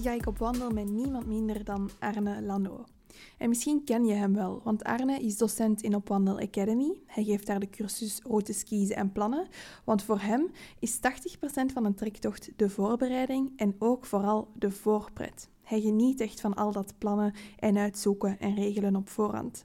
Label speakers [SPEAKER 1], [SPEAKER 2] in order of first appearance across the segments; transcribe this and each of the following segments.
[SPEAKER 1] Ga ik op wandel met niemand minder dan Arne Lano. En misschien ken je hem wel, want Arne is docent in Opwandel Academy. Hij geeft daar de cursus routes kiezen en plannen, want voor hem is 80% van een trektocht de voorbereiding en ook vooral de voorpret. Hij geniet echt van al dat plannen en uitzoeken en regelen op voorhand.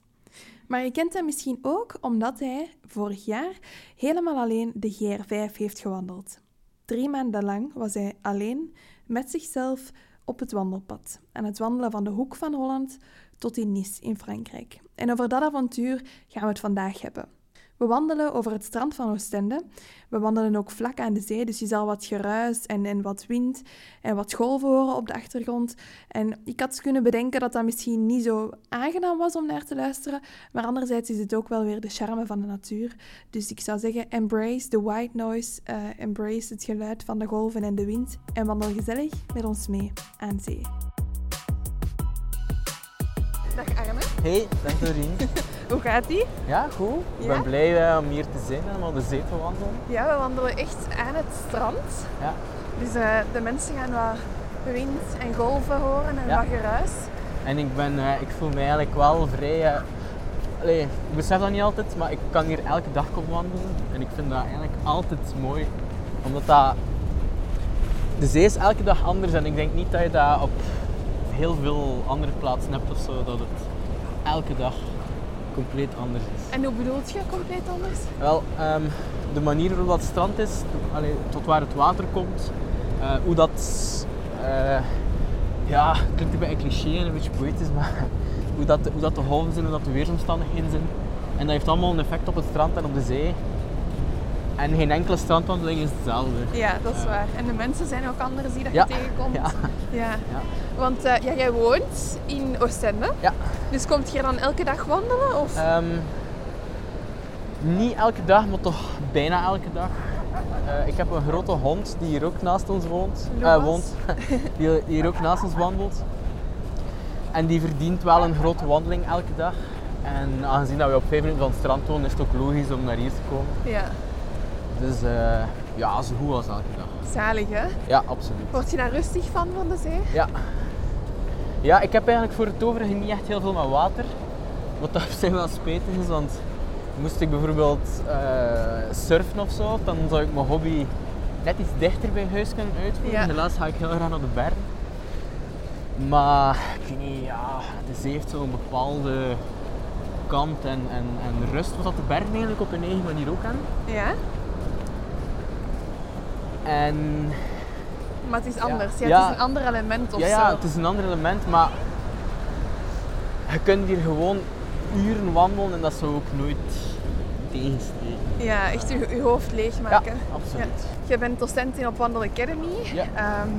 [SPEAKER 1] Maar je kent hem misschien ook omdat hij vorig jaar helemaal alleen de GR5 heeft gewandeld. Drie maanden lang was hij alleen met zichzelf op het wandelpad, aan het wandelen van de hoek van Holland tot in Nice in Frankrijk. En over dat avontuur gaan we het vandaag hebben. We wandelen over het strand van Oostende. We wandelen ook vlak aan de zee, dus je zal wat geruis en, en wat wind en wat golven horen op de achtergrond. En ik had kunnen bedenken dat dat misschien niet zo aangenaam was om naar te luisteren, maar anderzijds is het ook wel weer de charme van de natuur. Dus ik zou zeggen, embrace the white noise, uh, embrace het geluid van de golven en de wind en wandel gezellig met ons mee aan zee. Dag Arne.
[SPEAKER 2] Hey, dag Doreen.
[SPEAKER 1] Hoe gaat ie?
[SPEAKER 2] Ja, goed. Ik
[SPEAKER 1] Ja?
[SPEAKER 2] ben blij eh, om hier te zijn en om de zee te wandelen.
[SPEAKER 1] Ja, we wandelen echt aan het strand.
[SPEAKER 2] Ja.
[SPEAKER 1] Dus eh, de mensen gaan wat wind en golven horen en
[SPEAKER 2] Ja.
[SPEAKER 1] wat geruis.
[SPEAKER 2] En ik, ben, eh, ik voel me eigenlijk wel vrij... allee, ik besef dat niet altijd, maar ik kan hier elke dag komen wandelen. En ik vind dat eigenlijk altijd mooi. Omdat dat... De zee is elke dag anders en ik denk niet dat je dat op heel veel andere plaatsen hebt of zo. Dat het elke dag compleet anders is.
[SPEAKER 1] En hoe bedoelt je compleet anders?
[SPEAKER 2] Wel, ehm, de manier waarop dat strand is, allee, tot waar het water komt, eh, hoe dat, eh, ja, het klinkt een beetje cliché en een beetje poëtisch, maar hoe dat, hoe dat de golven zijn, hoe dat de weersomstandigheden zijn. En dat heeft allemaal een effect op het strand en op de zee. En geen enkele strandwandeling is hetzelfde.
[SPEAKER 1] Ja, dat is
[SPEAKER 2] Ja.
[SPEAKER 1] waar. En de mensen zijn ook anders die dat
[SPEAKER 2] Ja.
[SPEAKER 1] je tegenkomt.
[SPEAKER 2] Ja.
[SPEAKER 1] Ja.
[SPEAKER 2] Ja.
[SPEAKER 1] Want eh, ja, jij woont in Oostende.
[SPEAKER 2] Ja.
[SPEAKER 1] Dus komt je dan elke dag wandelen? Of?
[SPEAKER 2] Ehm, niet elke dag, maar toch bijna elke dag. Eh, ik heb een grote hond die hier ook naast ons woont. eh, woont die, hier ook naast ons wandelt. En die verdient wel een grote wandeling elke dag. En aangezien dat we op 5 minuten van het strand wonen, is het ook logisch om naar hier te komen.
[SPEAKER 1] Ja,
[SPEAKER 2] Dus eh, ja, zo goed als elke dag.
[SPEAKER 1] zalig hè?
[SPEAKER 2] Ja, absoluut.
[SPEAKER 1] Word je daar rustig van, van de zee?
[SPEAKER 2] Ja. Ja, ik heb eigenlijk voor het overige niet echt heel veel met water. Wat dat op zich wel spijtig is, want moest ik bijvoorbeeld eh, surfen of zo, dan zou ik mijn hobby net iets dichter bij huis kunnen uitvoeren.
[SPEAKER 1] Ja.
[SPEAKER 2] Helaas ga ik heel graag naar de berg. Maar ik weet niet, ja, de zee heeft zo'n bepaalde kant en, en, en rust, wat dat de bergen eigenlijk op hun eigen manier ook hebben.
[SPEAKER 1] Ja,
[SPEAKER 2] En
[SPEAKER 1] maar het is anders. Ja,
[SPEAKER 2] Ja.
[SPEAKER 1] Het is een ander element of
[SPEAKER 2] ja, ja,
[SPEAKER 1] zo.
[SPEAKER 2] het is een ander element, maar je kunt hier gewoon uren wandelen en dat zou ook nooit tegensteken.
[SPEAKER 1] Ja, echt je, je hoofd leegmaken.
[SPEAKER 2] Ja, absoluut.
[SPEAKER 1] Je bent docent in Opwandel Academy.
[SPEAKER 2] Ja.
[SPEAKER 1] Ehm,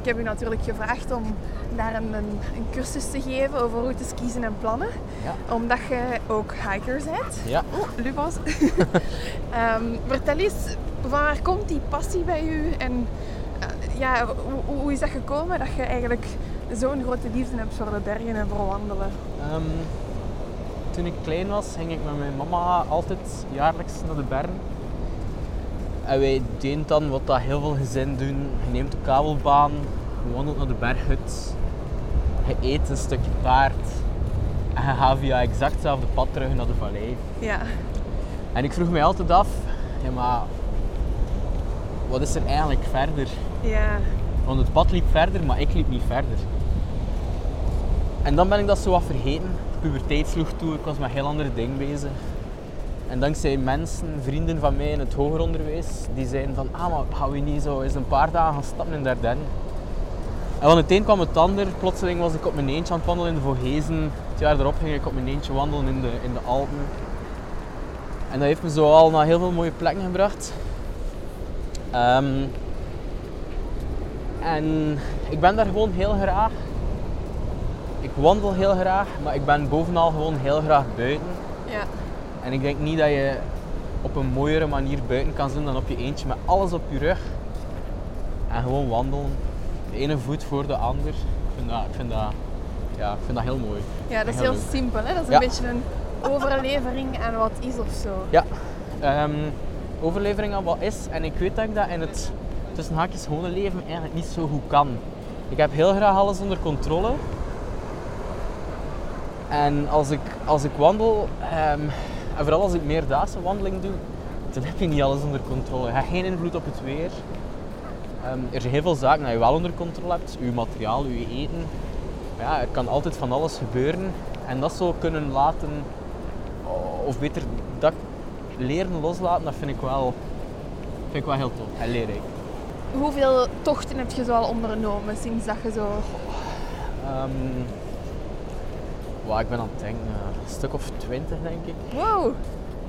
[SPEAKER 1] ik heb u natuurlijk gevraagd om daar een, een, een cursus te geven over routes kiezen en plannen.
[SPEAKER 2] Ja.
[SPEAKER 1] Omdat je ook hiker bent.
[SPEAKER 2] Ja.
[SPEAKER 1] Oh, Lucas. Ehm, vertel eens, van waar komt die passie bij u? En ja, hoe, hoe is dat gekomen dat je eigenlijk zo'n grote liefde hebt voor de bergen en voor wandelen?
[SPEAKER 2] Ehm, toen ik klein was, ging ik met mijn mama altijd jaarlijks naar de bergen. En wij deden dan wat dat heel veel gezinnen doen. Je neemt de kabelbaan, je wandelt naar de berghut, je eet een stukje paard en je gaat via exact hetzelfde pad terug naar de vallei.
[SPEAKER 1] Ja,
[SPEAKER 2] En ik vroeg mij altijd af, ja maar wat is er eigenlijk verder?
[SPEAKER 1] ja,
[SPEAKER 2] Want het pad liep verder, maar ik liep niet verder. En dan ben ik dat zo wat vergeten. Puberteit sloeg toe, ik was met heel andere dingen bezig. En dankzij mensen, vrienden van mij in het hoger onderwijs, die zeiden van, ah maar gaan we niet zo eens een paar dagen gaan stappen in Dardenne? En van het een kwam het ander. Plotseling was ik op mijn eentje aan het wandelen in de Vogezen. Het jaar erop ging ik op mijn eentje wandelen in de, in de Alpen. En dat heeft me zo al naar heel veel mooie plekken gebracht. Ehm, en ik ben daar gewoon heel graag. Ik wandel heel graag, maar ik ben bovenal gewoon heel graag buiten.
[SPEAKER 1] Ja.
[SPEAKER 2] En ik denk niet dat je op een mooiere manier buiten kan zijn dan op je eentje met alles op je rug. En gewoon wandelen. De ene voet voor de ander. Ik vind dat, ik vind dat, ja, ik vind dat heel mooi.
[SPEAKER 1] ja, dat is
[SPEAKER 2] Heel
[SPEAKER 1] simpel. Hè? Dat is
[SPEAKER 2] Ja.
[SPEAKER 1] een beetje een overlevering aan wat is of zo.
[SPEAKER 2] Ja, ehm, overlevering aan wat is. En ik weet dat ik dat in het tussen haakjes gewone leven eigenlijk niet zo goed kan. Ik heb heel graag alles onder controle. En als ik, als ik wandel, ehm, en vooral als ik meerdaagse wandeling doe, dan heb je niet alles onder controle. Je hebt geen invloed op het weer. Ehm, er zijn heel veel zaken die je wel onder controle hebt. Je materiaal, je eten. Ja, er kan altijd van alles gebeuren. En dat zo kunnen laten, of beter, dat leren loslaten, dat vind ik wel, vind ik wel heel tof en leerrijk.
[SPEAKER 1] Hoeveel tochten heb je zo al ondernomen sinds dat je zo...
[SPEAKER 2] Ehm ik ben aan het denken, een stuk of twintig denk ik.
[SPEAKER 1] Wow!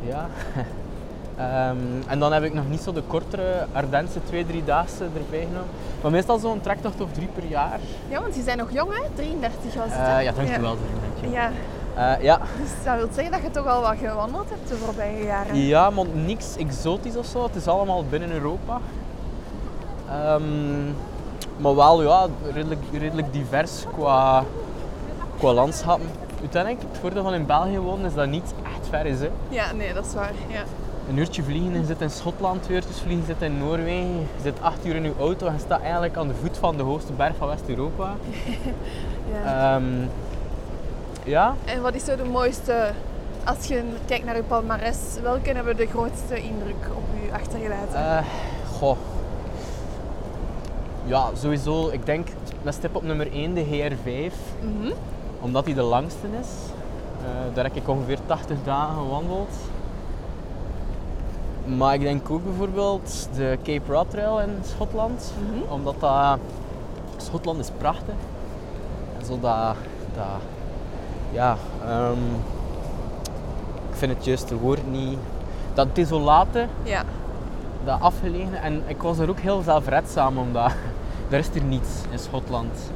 [SPEAKER 2] Ja. Ehm, en dan heb ik nog niet zo de kortere Ardense twee, drie daagse erbij genomen. Maar meestal zo'n trektocht of drie per jaar.
[SPEAKER 1] Ja, want je bent nog jong hè? 33 was het
[SPEAKER 2] Eh, ja, dankjewel voor je
[SPEAKER 1] Ja,
[SPEAKER 2] Eh ja.
[SPEAKER 1] dus dat wil zeggen dat je toch al wat gewandeld hebt de voorbije jaren.
[SPEAKER 2] ja, maar niks exotisch of zo. Het is allemaal binnen Europa. Ehm, maar wel ja, redelijk, redelijk divers qua, qua landschappen. Uiteindelijk, het voordeel van in België wonen is dat niet echt ver is. Hè.
[SPEAKER 1] Ja, nee, dat is waar. Ja.
[SPEAKER 2] Een uurtje vliegen, je zit in Schotland, twee uurtjes vliegen, je zit in Noorwegen. Je zit acht uur in je auto en je staat eigenlijk aan de voet van de hoogste berg van West-Europa.
[SPEAKER 1] ja.
[SPEAKER 2] Ehm, ja,
[SPEAKER 1] En wat is zo de mooiste, als je kijkt naar je palmares, welke hebben de grootste indruk op je achtergelaten?
[SPEAKER 2] eh, goh. Ja, sowieso, ik denk met stip op nummer 1 de GR5,
[SPEAKER 1] Mhm.
[SPEAKER 2] omdat die de langste is. Eh, daar heb ik ongeveer 80 dagen gewandeld. Maar ik denk ook bijvoorbeeld de Cape Rod Trail in Schotland,
[SPEAKER 1] Mhm.
[SPEAKER 2] omdat dat... Schotland is prachtig. En zo dat... dat ja, ehm, ik vind het juiste woord niet... Dat desolate,
[SPEAKER 1] Ja.
[SPEAKER 2] dat afgelegen. En ik was er ook heel zelfredzaam, omdat er is er niets in Schotland.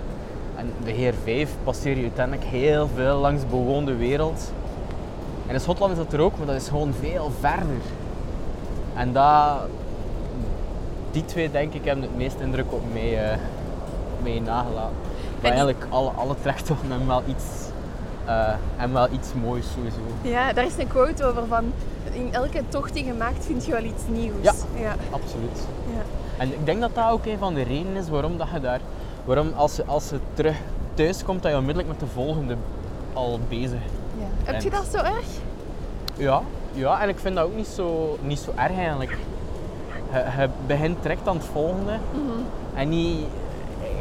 [SPEAKER 2] En de GR5 passeer je uiteindelijk heel veel langs de bewoonde wereld. En in Schotland is dat er ook, maar dat is gewoon veel verder. En dat, die twee denk ik hebben het meest indruk op mij, eh, mij nagelaten. Maar eigenlijk alle, alle trektochten hebben wel iets, eh, hebben wel iets moois sowieso.
[SPEAKER 1] ja, daar is een quote over van, in elke tocht die je maakt vind je wel iets nieuws.
[SPEAKER 2] Ja.
[SPEAKER 1] ja.
[SPEAKER 2] Absoluut.
[SPEAKER 1] ja.
[SPEAKER 2] En ik denk dat dat ook een van de redenen is waarom dat je daar, waarom als je, als je terug thuis komt, dat je onmiddellijk met de volgende al bezig.
[SPEAKER 1] ja. Heb je
[SPEAKER 2] En-
[SPEAKER 1] dat zo erg?
[SPEAKER 2] Ja, ja, en ik vind dat ook niet zo, niet zo erg eigenlijk. Je, je begint direct aan het volgende. En niet,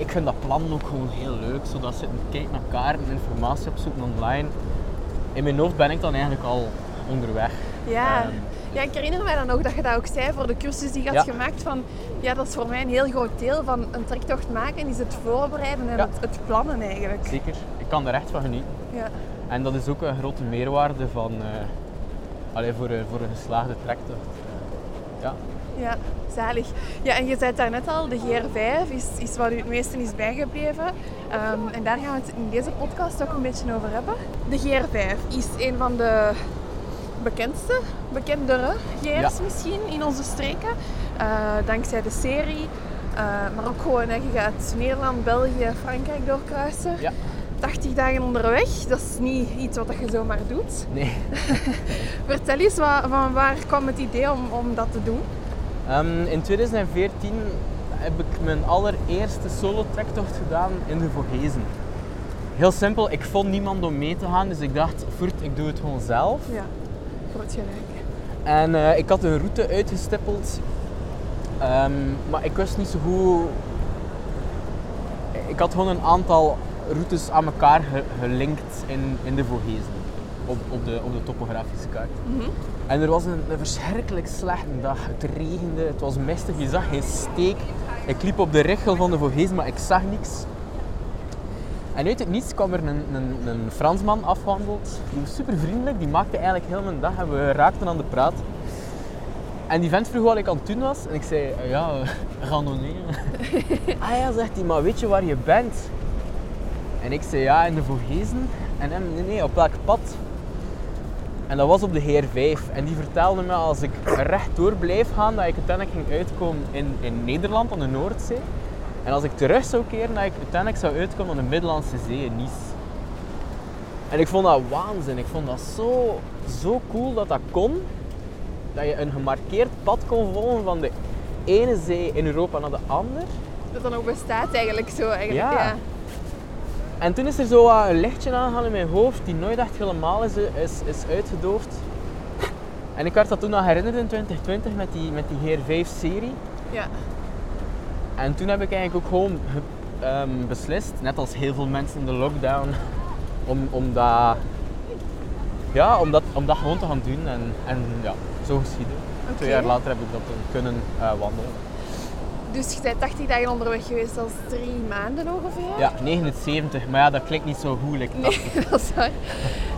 [SPEAKER 2] ik vind dat plan ook gewoon heel leuk, zodat je kijkt naar kaarten, informatie opzoeken online. In mijn hoofd ben ik dan eigenlijk al onderweg.
[SPEAKER 1] Ja.
[SPEAKER 2] Ehm,
[SPEAKER 1] ja, ik herinner mij dan nog dat je dat ook zei voor de cursus die je had
[SPEAKER 2] Ja.
[SPEAKER 1] gemaakt. Van, ja, dat is voor mij een heel groot deel van een trektocht maken, is het voorbereiden en
[SPEAKER 2] Ja.
[SPEAKER 1] het, het plannen eigenlijk.
[SPEAKER 2] zeker, ik kan er echt van genieten.
[SPEAKER 1] Ja.
[SPEAKER 2] En dat is ook een grote meerwaarde van, eh, allee, voor, een- voor een geslaagde trektocht. Eh, ja.
[SPEAKER 1] Ja, zalig. Ja, en je zei daar net al, de GR5 is, is wat u het meeste is bijgebleven. Ehm, en daar gaan we het in deze podcast ook een beetje over hebben. De GR5 is een van de bekendste, bekendere GR's
[SPEAKER 2] Ja.
[SPEAKER 1] misschien in onze streken. Eh, dankzij de serie. Eh, maar ook gewoon, hè, je gaat Nederland, België, Frankrijk doorkruisen.
[SPEAKER 2] Ja.
[SPEAKER 1] 80 dagen onderweg, dat is niet iets wat je zomaar doet.
[SPEAKER 2] Nee.
[SPEAKER 1] Vertel eens, van waar kwam het idee om, om dat te doen?
[SPEAKER 2] Ehm, in 2014 heb ik mijn allereerste solo-trektocht gedaan in de Vogezen. Heel simpel, ik vond niemand om mee te gaan, dus ik dacht, voert, ik doe het gewoon zelf.
[SPEAKER 1] Ja, groot gelijk.
[SPEAKER 2] En eh, ik had een route uitgestippeld, Ehm, maar ik wist niet zo goed. Ik had gewoon een aantal routes aan elkaar ge- gelinkt in, in de Vogezen, op, op, de, op de topografische kaart.
[SPEAKER 1] Mhm.
[SPEAKER 2] En er was een, een verschrikkelijk slechte dag. Het regende, het was mistig, je zag geen steek. Ik liep op de richel van de Vogezen, maar ik zag niks. En uit het niets kwam er een, een, een Fransman afwandeld. Die was super vriendelijk, die maakte eigenlijk heel mijn dag en we raakten aan de praat. En die vent vroeg wat ik aan het doen was. En ik zei, eh, ja, randonneren. ah ja, zegt hij, maar weet je waar je bent? En ik zei, ja, in de Vogezen. En hem, nee, nee, op welk pad? En dat was op de Heer 5. En die vertelde me als ik rechtdoor blijf gaan, dat ik uiteindelijk ging uitkomen in, in Nederland, aan de Noordzee. En als ik terug zou keren, dat ik uiteindelijk zou uitkomen aan de Middellandse Zee in Nice. En ik vond dat waanzin. Ik vond dat zo, zo cool dat dat kon. Dat je een gemarkeerd pad kon volgen van de ene zee in Europa naar de andere.
[SPEAKER 1] Dat dan ook bestaat eigenlijk zo. Eigenlijk.
[SPEAKER 2] Ja.
[SPEAKER 1] Ja.
[SPEAKER 2] En toen is er zo wat een lichtje aangegaan in mijn hoofd, die nooit echt helemaal is, is, is uitgedoofd. En ik werd dat toen nog herinnerd in 2020 met die, met die Heer 5 serie.
[SPEAKER 1] ja.
[SPEAKER 2] En toen heb ik eigenlijk ook gewoon ge- ehm, beslist, net als heel veel mensen in de lockdown, om, om, dat, ja, om, dat, om dat gewoon te gaan doen. En, en ja, zo geschieden. Twee jaar later heb ik dat kunnen eh, wandelen.
[SPEAKER 1] Dus je bent 80 dagen onderweg geweest, dat is drie maanden ongeveer?
[SPEAKER 2] Ja, 79, maar ja, dat klinkt niet zo goed. like
[SPEAKER 1] Nee, dat is waar.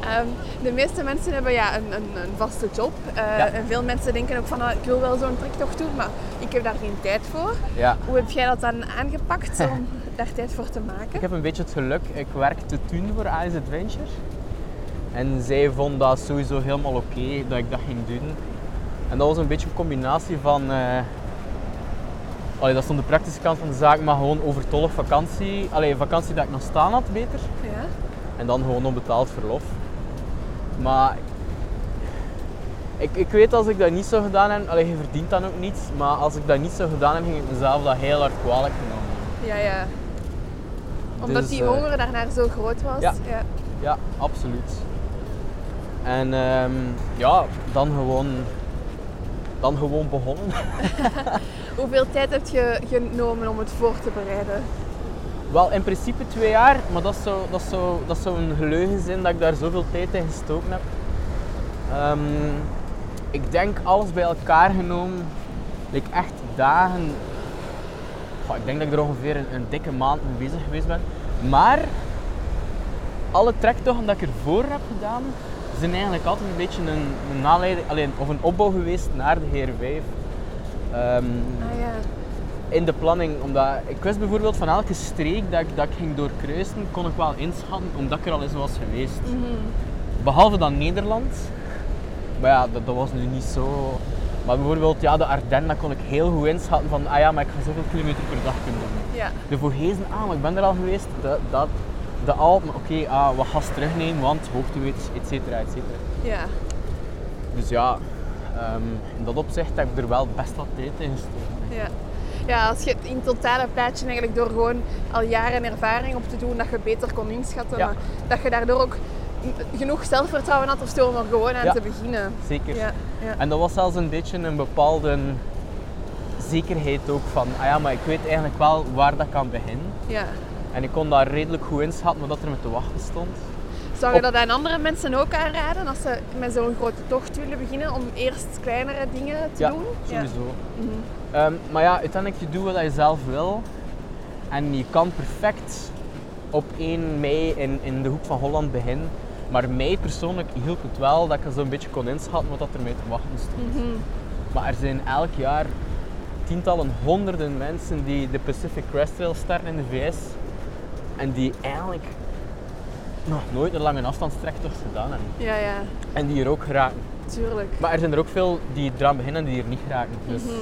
[SPEAKER 1] Ehm, de meeste mensen hebben ja, een, een, een vaste job. Eh,
[SPEAKER 2] Ja.
[SPEAKER 1] En veel mensen denken ook van, ah, ik wil wel zo'n trektocht doen, maar ik heb daar geen tijd voor.
[SPEAKER 2] Ja.
[SPEAKER 1] Hoe heb jij dat dan aangepakt om daar tijd voor te maken?
[SPEAKER 2] Ik heb een beetje het geluk, ik werkte toen voor Ice Adventure. En zij vond dat sowieso helemaal oké dat ik dat ging doen. En dat was een beetje een combinatie van... eh allee, dat stond de praktische kant van de zaak, maar gewoon overtollig vakantie. Allee, vakantie dat ik nog staan had, beter.
[SPEAKER 1] Ja.
[SPEAKER 2] En dan gewoon onbetaald verlof. Maar ik, ik weet als ik dat niet zou gedaan heb, allee, je verdient dan ook niets, maar als ik dat niet zou gedaan heb, ging ik mezelf dat heel hard kwalijk genomen.
[SPEAKER 1] Ja, ja. Omdat
[SPEAKER 2] Dus,
[SPEAKER 1] die
[SPEAKER 2] eh,
[SPEAKER 1] honger daarnaar zo groot was.
[SPEAKER 2] ja.
[SPEAKER 1] ja.
[SPEAKER 2] Ja, absoluut. En ehm, ja, dan gewoon, dan gewoon begonnen.
[SPEAKER 1] Hoeveel tijd heb je genomen om het voor te bereiden?
[SPEAKER 2] Wel, in principe twee jaar, maar dat zou, dat zou, dat zou een geleugen zijn dat ik daar zoveel tijd in gestoken heb. Ehm, ik denk alles bij elkaar genomen, like echt dagen. Goh, ik denk dat ik er ongeveer een, dikke maand mee bezig geweest ben. Maar alle trektochten dat ik ervoor heb gedaan, zijn eigenlijk altijd een beetje een, een alleen, of een opbouw geweest naar de Heer 5. Ehm,
[SPEAKER 1] Ah ja.
[SPEAKER 2] in de planning, omdat ik wist bijvoorbeeld van elke streek dat ik, dat ik ging doorkruisen, kon ik wel inschatten, omdat ik er al eens was geweest. Behalve dan Nederland. Maar ja, dat, dat was nu niet zo. Maar bijvoorbeeld ja, de Ardennen, dat kon ik heel goed inschatten van, ah ja, maar ik ga zoveel kilometer per dag kunnen doen.
[SPEAKER 1] Ja.
[SPEAKER 2] De Vogezen, ah, maar ik ben er al geweest. De, dat, de Alpen, oké, ah, wat gas terugnemen, want hoogtemeters, et cetera, et cetera.
[SPEAKER 1] Ja.
[SPEAKER 2] Dus ja, ehm, in dat opzicht heb ik er wel best wat tijd in gestoken.
[SPEAKER 1] Ja. ja, als je het in totale plaatje eigenlijk door gewoon al jaren ervaring op te doen, dat je beter kon inschatten.
[SPEAKER 2] Ja.
[SPEAKER 1] maar Dat je daardoor ook genoeg zelfvertrouwen had of zo om er gewoon aan
[SPEAKER 2] Ja.
[SPEAKER 1] te beginnen.
[SPEAKER 2] Zeker.
[SPEAKER 1] Ja, ja.
[SPEAKER 2] En dat was zelfs een beetje een bepaalde zekerheid ook van, ah ja, maar ik weet eigenlijk wel waar dat kan beginnen.
[SPEAKER 1] ja.
[SPEAKER 2] En ik kon daar redelijk goed inschatten wat er me te wachten stond.
[SPEAKER 1] Zou je dat aan andere mensen ook aanraden als ze met zo'n grote tocht willen beginnen om eerst kleinere dingen te
[SPEAKER 2] ja,
[SPEAKER 1] doen?
[SPEAKER 2] sowieso.
[SPEAKER 1] Mhm.
[SPEAKER 2] Ehm, maar ja, uiteindelijk je doet wat je zelf wil. En je kan perfect op 1 mei in, in de hoek van Holland beginnen. Maar mij persoonlijk hielp het wel dat ik zo'n beetje kon inschatten wat dat er mij te wachten stond.
[SPEAKER 1] Mhm.
[SPEAKER 2] Maar er zijn elk jaar tientallen, honderden mensen die de Pacific Crest Trail starten in de VS. En die eigenlijk nog nooit een lange gedaan hebben.
[SPEAKER 1] Ja, ja,
[SPEAKER 2] En die er ook geraken.
[SPEAKER 1] tuurlijk.
[SPEAKER 2] Maar er zijn er ook veel die eraan beginnen en die er niet geraken. Dus
[SPEAKER 1] Mhm.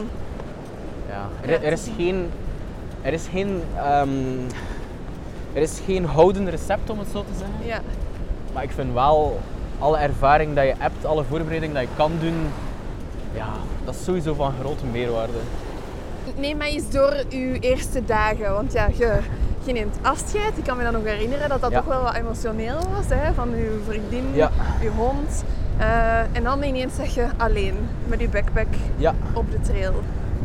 [SPEAKER 2] ja,
[SPEAKER 1] Ja,
[SPEAKER 2] er, er is geen, er is geen, ehm, er is geen houdend recept om het zo te zeggen.
[SPEAKER 1] Ja.
[SPEAKER 2] Maar ik vind wel alle ervaring dat je hebt, alle voorbereiding dat je kan doen, ja, dat is sowieso van grote meerwaarde.
[SPEAKER 1] Neem mij eens door uw eerste dagen. Want ja, je, je neemt afscheid. Ik kan me dan nog herinneren dat dat
[SPEAKER 2] Ja.
[SPEAKER 1] toch wel wat emotioneel was. Hè? Van uw vriendin,
[SPEAKER 2] Ja.
[SPEAKER 1] uw hond. Eh, en dan ineens zeg je alleen met uw backpack
[SPEAKER 2] Ja,
[SPEAKER 1] op de trail.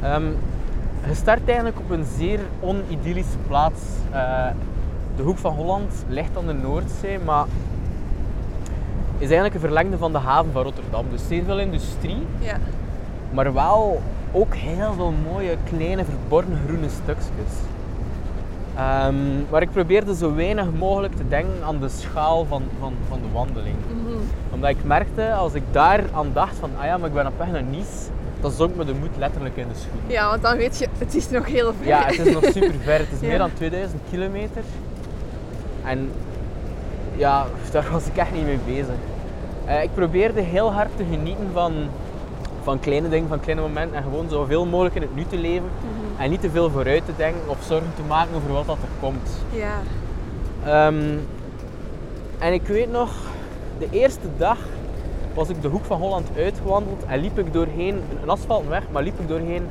[SPEAKER 2] Ehm, je start eigenlijk op een zeer onidyllische plaats. Eh, de hoek van Holland ligt aan de Noordzee, maar is eigenlijk een verlengde van de haven van Rotterdam. Dus zeer veel industrie,
[SPEAKER 1] Ja.
[SPEAKER 2] maar wel ook heel veel mooie kleine verborgen groene stukjes. Ehm, maar ik probeerde zo weinig mogelijk te denken aan de schaal van, van, van de wandeling.
[SPEAKER 1] Mhm.
[SPEAKER 2] Omdat ik merkte, als ik daar aan dacht van, ah ja, maar ik ben op weg naar Nice, dan zonk me de moed letterlijk in de schoen.
[SPEAKER 1] Ja, want dan weet je, het is nog heel ver.
[SPEAKER 2] Ja, het is nog super ver. Het is
[SPEAKER 1] Ja.
[SPEAKER 2] meer dan 2000 kilometer. En ja, daar was ik echt niet mee bezig. Eh, ik probeerde heel hard te genieten van, van kleine dingen, van kleine momenten. En gewoon zoveel mogelijk in het nu te leven. En niet te veel vooruit te denken of zorgen te maken over wat dat er komt.
[SPEAKER 1] Ja.
[SPEAKER 2] Ehm, en ik weet nog, de eerste dag was ik de hoek van Holland uitgewandeld en liep ik doorheen, een asfaltweg, maar liep ik doorheen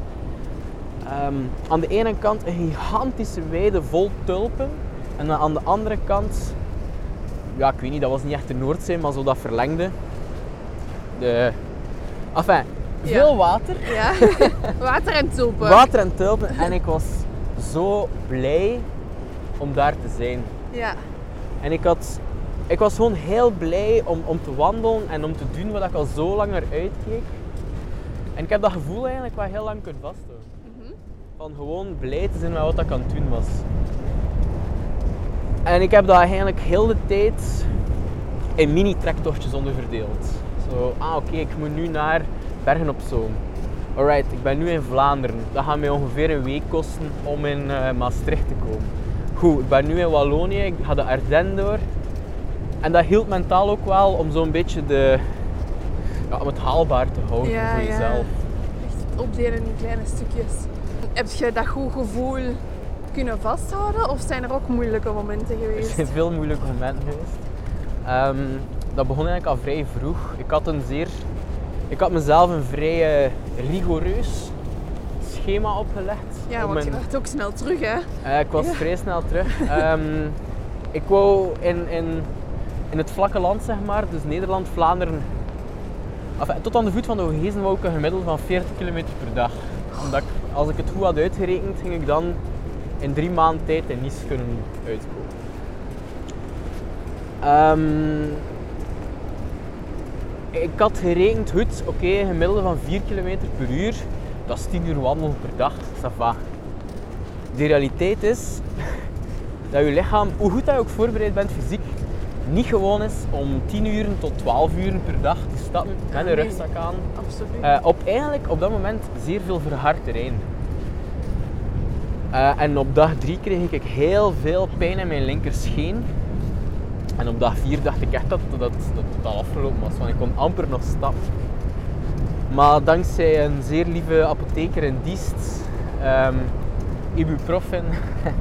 [SPEAKER 2] ehm, aan de ene kant een gigantische weide vol tulpen en dan aan de andere kant, ja ik weet niet, dat was niet echt de Noordzee, maar zo dat verlengde. De, enfin,
[SPEAKER 1] Ja.
[SPEAKER 2] veel water,
[SPEAKER 1] Ja. Water en tulpen.
[SPEAKER 2] water en tulpen en ik was zo blij om daar te zijn.
[SPEAKER 1] Ja.
[SPEAKER 2] En ik, had, ik was gewoon heel blij om, om te wandelen en om te doen wat ik al zo lang naar uitkeek. En ik heb dat gevoel eigenlijk wel heel lang kunnen vasthouden.
[SPEAKER 1] Mhm.
[SPEAKER 2] Van gewoon blij te zijn met wat ik aan het doen was. En ik heb dat eigenlijk heel de tijd in mini-trektochtjes onderverdeeld. Zo, ah oké, ik moet nu naar Bergen op Zoom. Alright, ik ben nu in Vlaanderen. Dat gaat mij ongeveer een week kosten om in eh, Maastricht te komen. Goed, ik ben nu in Wallonië, ik ga de Ardennen door. En dat hield mentaal ook wel om zo'n beetje de, ja, om het haalbaar te houden
[SPEAKER 1] Ja,
[SPEAKER 2] voor
[SPEAKER 1] ja.
[SPEAKER 2] jezelf.
[SPEAKER 1] Echt opdelen in kleine stukjes. Heb je dat goed gevoel kunnen vasthouden of zijn er ook moeilijke momenten
[SPEAKER 2] Er
[SPEAKER 1] geweest?
[SPEAKER 2] zijn veel moeilijke momenten geweest. Ehm, dat begon eigenlijk al vrij vroeg. Ik had een zeer... Ik had mezelf een vrij eh, rigoureus schema opgelegd.
[SPEAKER 1] Ja, want je werd ook snel terug, hè?
[SPEAKER 2] Eh, ik was
[SPEAKER 1] Ja.
[SPEAKER 2] vrij snel terug. Ehm, ik wou in, in, in het vlakke land, zeg maar, dus Nederland, Vlaanderen, enfin, tot aan de voet van de Hogezen wou ik een gemiddelde van 40 km per dag. Omdat ik, als ik het goed had uitgerekend, ging ik dan in drie maanden tijd in Nice kunnen uitkomen. Ehm, ik had gerekend, goed, oké, een gemiddelde van 4 km per uur, dat is 10 uur wandelen per dag, ça va. De realiteit is dat je lichaam, hoe goed dat je ook voorbereid bent fysiek, niet gewoon is om 10 uur tot 12 uur per dag te stappen met een rugzak aan.
[SPEAKER 1] Absoluut.
[SPEAKER 2] Eh, op eigenlijk op dat moment zeer veel verhard terrein. Eh, en op dag 3 kreeg ik heel veel pijn in mijn linkerscheen. En op dag 4 dacht ik echt dat dat, dat, al afgelopen was, want ik kon amper nog stappen. Maar dankzij een zeer lieve apotheker in Diest, ehm, ibuprofen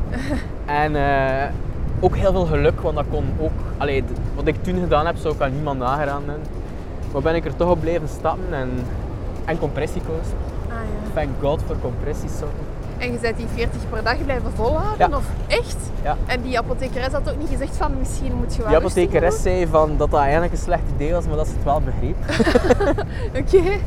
[SPEAKER 2] en eh, ook heel veel geluk, want dat kon ook, allee, wat ik toen gedaan heb, zou ik aan niemand nagedaan hebben. Maar ben ik er toch op blijven stappen en, en compressiekoos.
[SPEAKER 1] Ah, ja.
[SPEAKER 2] Thank God voor compressiesokken.
[SPEAKER 1] En je bent die 40 per dag blijven volhouden?
[SPEAKER 2] Ja.
[SPEAKER 1] Of echt?
[SPEAKER 2] Ja.
[SPEAKER 1] En die apothekeres had ook niet gezegd van misschien moet je wel
[SPEAKER 2] Die apothekeres zei van dat dat eigenlijk een slecht idee was, maar dat ze het wel begreep.
[SPEAKER 1] Oké.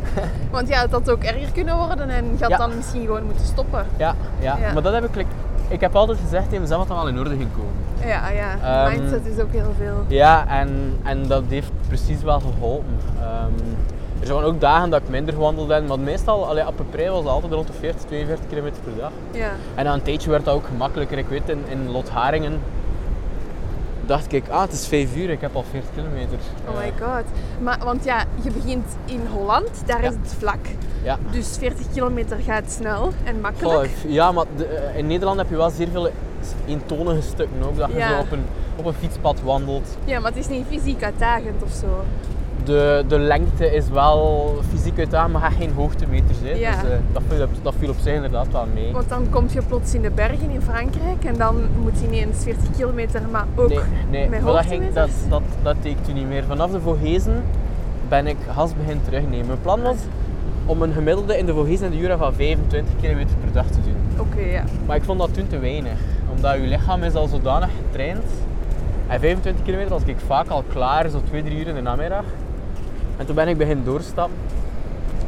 [SPEAKER 1] Want ja, het had ook erger kunnen worden en je had
[SPEAKER 2] Ja.
[SPEAKER 1] dan misschien gewoon moeten stoppen.
[SPEAKER 2] Ja, ja. Maar dat heb ik... like, Ik heb altijd gezegd tegen mezelf dat wel in orde ging komen.
[SPEAKER 1] Ja, ja.
[SPEAKER 2] Ehm,
[SPEAKER 1] Mindset is ook heel veel.
[SPEAKER 2] Ja, en, en dat heeft precies wel geholpen. Ehm, er zijn ook dagen dat ik minder gewandeld ben, maar meestal, allee, Appeprei was altijd rond de 40, 42 km per dag.
[SPEAKER 1] Ja.
[SPEAKER 2] En na een tijdje werd dat ook gemakkelijker. Ik weet, in, in Lotharingen dacht ik, ah, het is 5 uur, ik heb al 40 kilometer.
[SPEAKER 1] Oh my
[SPEAKER 2] Eh,
[SPEAKER 1] god. Maar, want ja, je begint in Holland, daar
[SPEAKER 2] Ja.
[SPEAKER 1] is het vlak.
[SPEAKER 2] Ja.
[SPEAKER 1] Dus 40 kilometer gaat snel en makkelijk.
[SPEAKER 2] Goh, ja, maar de- eh, in Nederland heb je wel zeer veel eentonige stukken ook. Dat je
[SPEAKER 1] Ja.
[SPEAKER 2] zo op een, op een fietspad wandelt.
[SPEAKER 1] Ja, maar het is niet fysiek uitdagend of zo.
[SPEAKER 2] De, de lengte is wel fysiek uitdagend, maar geen hoogtemeters. Hè.
[SPEAKER 1] Ja.
[SPEAKER 2] Dus, eh, dat, viel, op- dat viel op zich inderdaad wel mee.
[SPEAKER 1] Want dan kom je plots in de bergen in Frankrijk en dan moet je niet eens 40 kilometer, maar ook
[SPEAKER 2] Nee, nee.
[SPEAKER 1] met
[SPEAKER 2] maar dat, ging, dat,
[SPEAKER 1] hoogtemeters.
[SPEAKER 2] dat, dat deed ik toen niet meer. Vanaf de Vogezen ben ik gas begin terugnemen. Mijn plan was om een gemiddelde in de Vogezen en de Jura van 25 km per dag te doen.
[SPEAKER 1] Oké, ja.
[SPEAKER 2] Maar ik vond dat toen te weinig. Omdat je lichaam is al zodanig getraind. En 25 kilometer was ik vaak al klaar, zo 2, 3 uur in de namiddag. En toen ben ik beginnen doorstappen.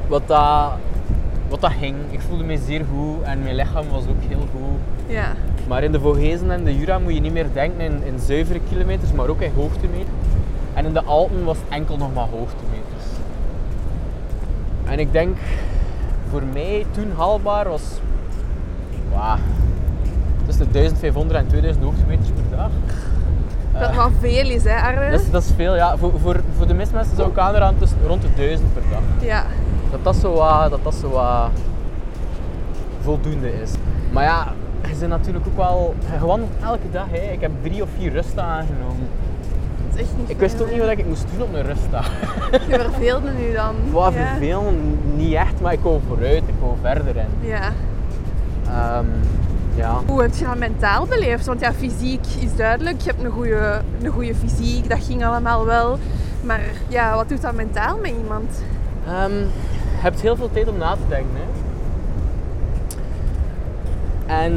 [SPEAKER 2] Wat dat, wat dat ging. Ik voelde me zeer goed en mijn lichaam was ook heel goed.
[SPEAKER 1] Ja.
[SPEAKER 2] Maar in de Vogezen en de Jura moet je niet meer denken in, in zuivere kilometers, maar ook in hoogtemeters. En in de Alpen was het enkel nog maar hoogtemeters. En ik denk, voor mij toen haalbaar was, wauw, tussen de 1500 en 2000 hoogtemeters per dag.
[SPEAKER 1] Dat wat veel is, hè, Arne?
[SPEAKER 2] dat, is, dat is veel, ja. Voor, voor, voor de meeste mensen zou ik aanraden tussen rond de 1000 per dag.
[SPEAKER 1] Ja.
[SPEAKER 2] Dat dat zo wat, dat dat zo wat voldoende is. Maar ja, je bent natuurlijk ook wel... Wandelt elke dag. Hè. Ik heb drie of vier rustdagen genomen.
[SPEAKER 1] Dat is echt niet
[SPEAKER 2] Ik wist ook niet wat ik moest doen op een rustdag.
[SPEAKER 1] Je verveelde nu dan.
[SPEAKER 2] Wat
[SPEAKER 1] ja.
[SPEAKER 2] vervelen, niet echt, maar ik wou vooruit, ik wou verder. En,
[SPEAKER 1] Ja.
[SPEAKER 2] ehm, ja.
[SPEAKER 1] Hoe heb je dat mentaal beleefd? Want ja, fysiek is duidelijk. Je hebt een goede, een goede fysiek, dat ging allemaal wel. Maar ja, wat doet dat mentaal met iemand?
[SPEAKER 2] Ehm, je hebt heel veel tijd om na te denken. Hè. En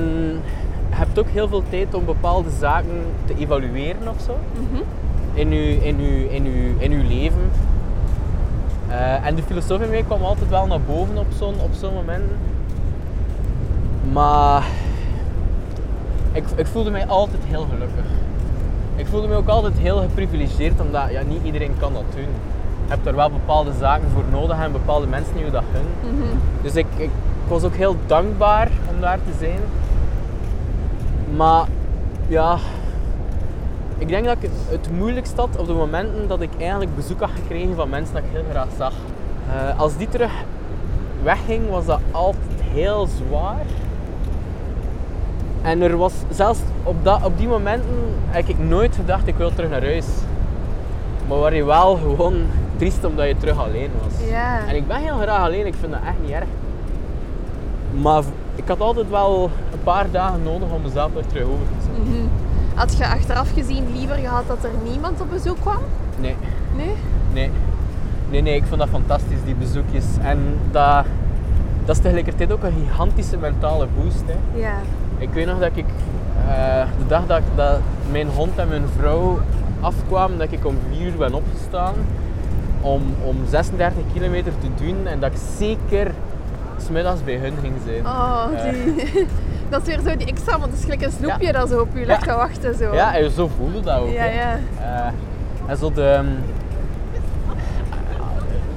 [SPEAKER 2] je hebt ook heel veel tijd om bepaalde zaken te evalueren of zo. In je, in uw, in uw, in uw leven. Eh, en de filosoof in mij kwam altijd wel naar boven op zo'n op zo'n moment. Maar ik, ik voelde mij altijd heel gelukkig. Ik voelde me ook altijd heel geprivilegeerd, omdat ja, niet iedereen kan dat doen. Je hebt er wel bepaalde zaken voor nodig en bepaalde mensen die je dat gunnen. Dus ik, ik, ik was ook heel dankbaar om daar te zijn. Maar ja, ik denk dat ik het, het moeilijkst had op de momenten dat ik eigenlijk bezoek had gekregen van mensen dat ik heel graag zag. Eh, als die terug wegging, was dat altijd heel zwaar. En er was zelfs op, dat, op die momenten heb ik nooit gedacht ik wil terug naar huis. Maar waar je wel gewoon triest omdat je terug alleen was.
[SPEAKER 1] Ja.
[SPEAKER 2] En ik ben heel graag alleen, ik vind dat echt niet erg. Maar ik had altijd wel een paar dagen nodig om mezelf weer terug over te zetten.
[SPEAKER 1] Had je achteraf gezien liever gehad dat er niemand op bezoek kwam?
[SPEAKER 2] Nee,
[SPEAKER 1] Nee?
[SPEAKER 2] nee. Nee, nee, ik vond dat fantastisch, die bezoekjes. En dat, dat is tegelijkertijd ook een gigantische mentale boost. Hè.
[SPEAKER 1] Ja.
[SPEAKER 2] Ik weet nog dat ik eh, de dag dat, ik- dat mijn hond en mijn vrouw afkwamen, dat ik om 4 uur ben opgestaan om, om 36 kilometer te doen en dat ik zeker smiddags bij hun ging zijn.
[SPEAKER 1] Oh,
[SPEAKER 2] Eh.
[SPEAKER 1] die... dat is weer zo die want het is gelijk een snoepje
[SPEAKER 2] Ja.
[SPEAKER 1] dat zo op je ligt
[SPEAKER 2] Ja.
[SPEAKER 1] te wachten. Zo.
[SPEAKER 2] Ja, en zo voelde dat ook.
[SPEAKER 1] Ja, ja.
[SPEAKER 2] Eh, en zo de... ehm,